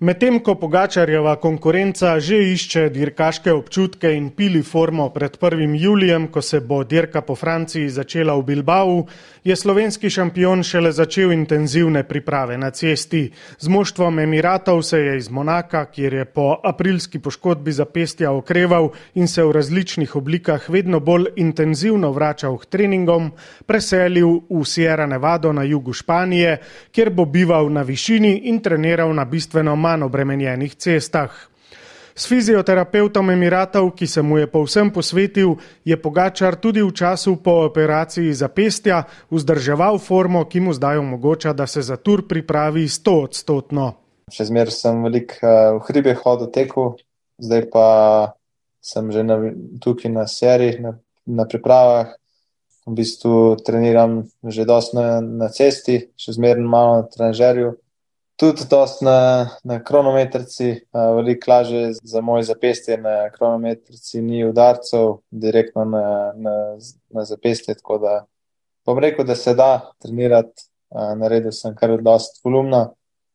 Medtem ko Pogačarjeva konkurenca že išče dirkaške občutke in pili formo pred 1. julijem, ko se bo dirka po Franciji začela v Bilbao, je slovenski šampion šele začel intenzivne priprave na cesti. Z moštvom Emiratov se je iz Monaka, kjer je po aprilski poškodbi zapestja okreval in se v različnih oblikah vedno bolj intenzivno vračal k treningom, preselil v Sierra Nevado na jugu Španije, kjer bo bival na višini in treniral na bistveno manj obremenjenih cestah. S fizioterapeutom Emiratov, ki se mu je povsem posvetil, je Pogačar tudi v času po operaciji zapestja vzdrževal formo, ki mu zdaj omogoča, da se za tur pripravi 100 odstotno. Še zmer sem velik uh, v hribe hodil teku, zdaj pa sem že na, tukaj na seriji, na, na pripravah. V bistvu treniram že dosti na, na cesti, še zmeraj malo na tranžerju tudi dosti na, na kronometrici, veliko lažje za moje zapestje. Na kronometrici ni udarcev, direktno na, na, na zapestje. Tako da bom rekel, da se da trenirati. Naredil sem kar dosti volumna.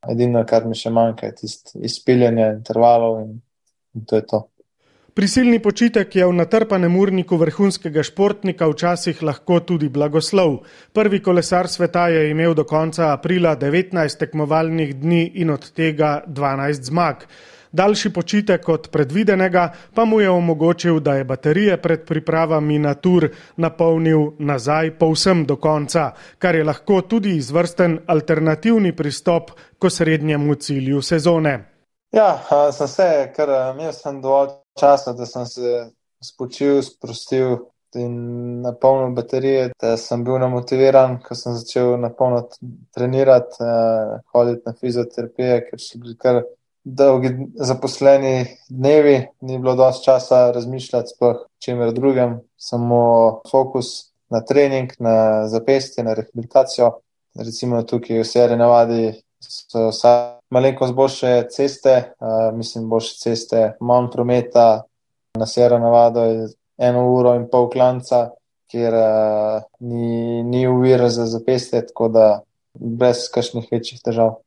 Edino, kar mi še manjka, je tisto izpiljanje intervalov in, in to je to. Prisilni počitek je v natrpanem urniku vrhunskega športnika včasih lahko tudi blagoslov. Prvi kolesar sveta je imel do konca aprila 19 tekmovalnih dni in od tega 12 zmag. Daljši počitek od predvidenega pa mu je omogočil, da je baterije pred pripravami na tur napolnil nazaj povsem do konca, kar je lahko tudi izvrsten alternativni pristop k srednjemu cilju sezone. Ja, sem se, ker imel sem dovolj časa, da sem se spočil, sprostil in napolnil baterije, da sem bil namotiviran, ko sem začel napolno trenirati, eh, hoditi na fizioterapijo, ker so bili kar dolgi zaposleni dnevi, ni bilo dosti časa razmišljati sploh čemer drugem, samo fokus na trening, na zapestje, na rehabilitacijo. Recimo tukaj v seri navadi so vsa malenkost boljše ceste, uh, mislim, boljše ceste, manj prometa, na Sierra Nevada je eno uro in pol klanca, kjer uh, ni, ni uvir za zapestje, tako da brez kakšnih večjih težav.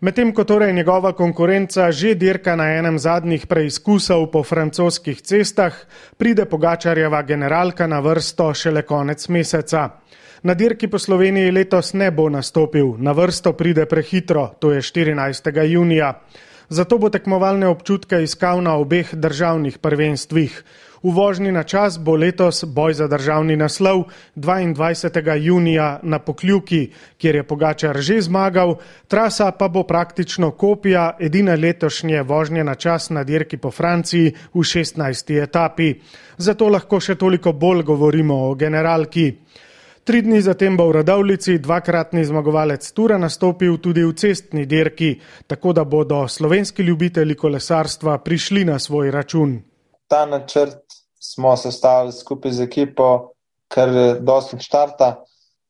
Medtem ko torej njegova konkurenca že dirka na enem zadnjih preizkusov po francoskih cestah, pride Pogačarjeva generalka na vrsto šele konec meseca. Na dirki po Sloveniji letos ne bo nastopil, na vrsto pride prehitro, to je 14. junija. Zato bo tekmovalne občutke iskal na obeh državnih prvenstvih. V vožnji na čas bo letos boj za državni naslov 22. junija na Pokljuki, kjer je Pogačar že zmagal, trasa pa bo praktično kopija edine letošnje vožnje na čas na dirki po Franciji v 16. etapi. Zato lahko še toliko bolj govorimo o generalki. Tri dni zatem bo v Radovlici dvakratni zmagovalec Tura nastopil tudi v cestni dirki, tako da bodo slovenski ljubitelji kolesarstva prišli na svoj račun. Ta načrt smo sestavili skupaj z ekipo, ker je dosti štarta.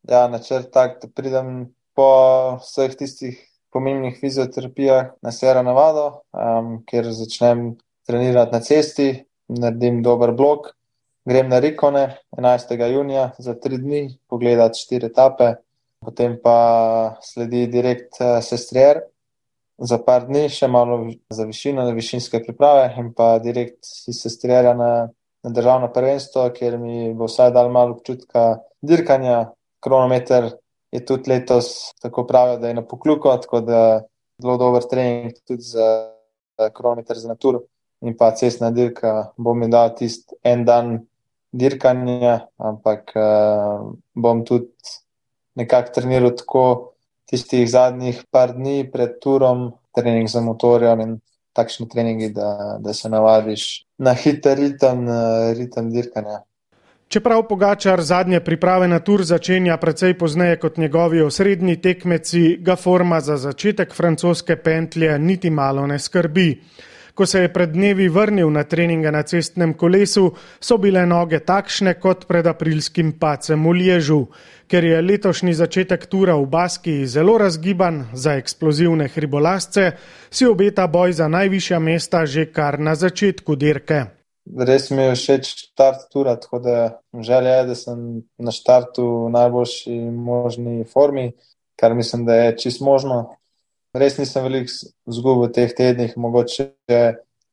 Ja, načrt tak, da pridem po vseh tistih pomembnih fizioterapijah na Sierra Nevada, um, kjer začnem trenirati na cesti, naredim dober blok grem na Rikone 11. junija za tri dni, pogledati štiri etape, potem pa sledi direkt uh, Sestrier za par dni, še malo za višino, za višinske priprave in pa direkt iz Sestrierja na, na državno prvenstvo, kjer mi bo vsaj dal malo občutka dirkanja. Kronometer je tudi letos tako pravijo, da je na pokluko, tako da zelo dober trening tudi za kronometer za naturo. In pa cestna dirka bo mi dal tisti en dan dirkanje, ampak uh, bom tudi nekako treniral tako tistih zadnjih par dni pred turom, trening za motorjem in takšni treningi, da, da se navadiš na hiter ritem, ritem dirkanja. Čeprav Pogačar zadnje priprave na tur začenja precej pozneje kot njegovi osrednji tekmeci, ga forma za začetek francoske pentlje niti malo ne skrbi. Ko se je pred dnevi vrnil na treninge na cestnem kolesu, so bile noge takšne kot pred aprilskim pacem v Liežu. Ker je letošnji začetek tura v Baski zelo razgiban za eksplozivne hribolasce, si obeta boj za najvišja mesta že kar na začetku dirke. Res mi je všeč štart tura, tako da želja je, da sem na štartu v najboljši možni formi, kar mislim, da je čist možno. Res nisem veliko zgubil v teh tednih, mogoče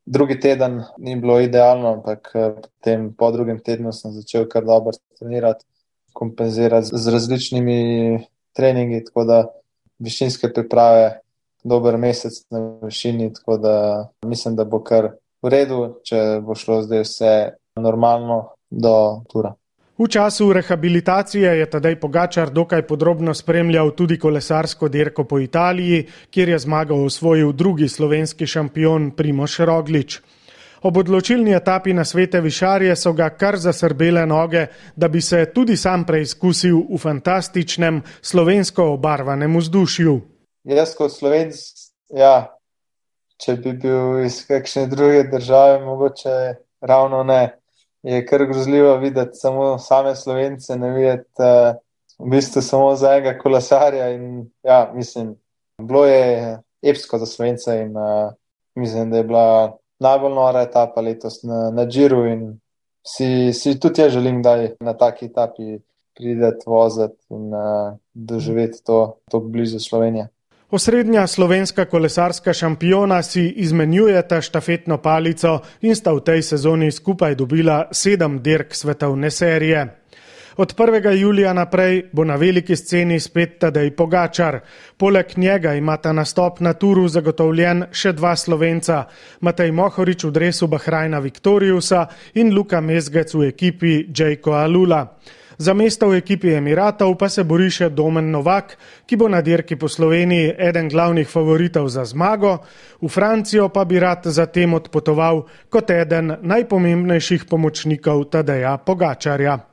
drugi teden ni bilo idealno, ampak potem po drugem tednu sem začel kar dobro trenirati, kompenzirati z različnimi treningi, tako da višinske priprave, dober mesec na višini, tako da mislim, da bo kar v redu, če bo šlo zdaj vse normalno do tura. V času rehabilitacije je tedaj Pogačar dokaj podrobno spremljal tudi kolesarsko dirko po Italiji, kjer je zmagal osvojil drugi slovenski šampion Primoš Roglič. Ob odločilni etapi na svete višarje so ga kar zasrbele noge, da bi se tudi sam preizkusil v fantastičnem slovensko obarvanem vzdušju. Jaz kot slovenc, ja, če bi bil iz kakšne druge države, mogoče ravno ne je kar grozljivo videti samo same slovence, ne videti uh, v bistvu samo za enega kolesarja. In, ja, mislim, bilo je epsko za slovence in uh, mislim, da je bila najbolj nora etapa letos na, na Džiru in si, si tudi jaz želim, da je na taki etapi prideti, voziti in uh, doživeti to, to blizu Slovenije. Osrednja slovenska kolesarska šampiona si izmenjujeta štafetno palico in sta v tej sezoni skupaj dobila sedem dirk svetovne serije. Od 1. julija naprej bo na veliki sceni spet Tadej Pogačar. Poleg njega imata nastop na turu zagotovljen še dva slovenca, Matej Mohorič v dresu Bahrajna Viktorijusa in Luka Mezgec v ekipi Jayko Alula. Za mesto v ekipi Emiratov pa se bori še Domen Novak, ki bo na dirki po Sloveniji eden glavnih favoritov za zmago, v Francijo pa bi rad zatem odpotoval kot eden najpomembnejših pomočnikov Tadeja Pogačarja.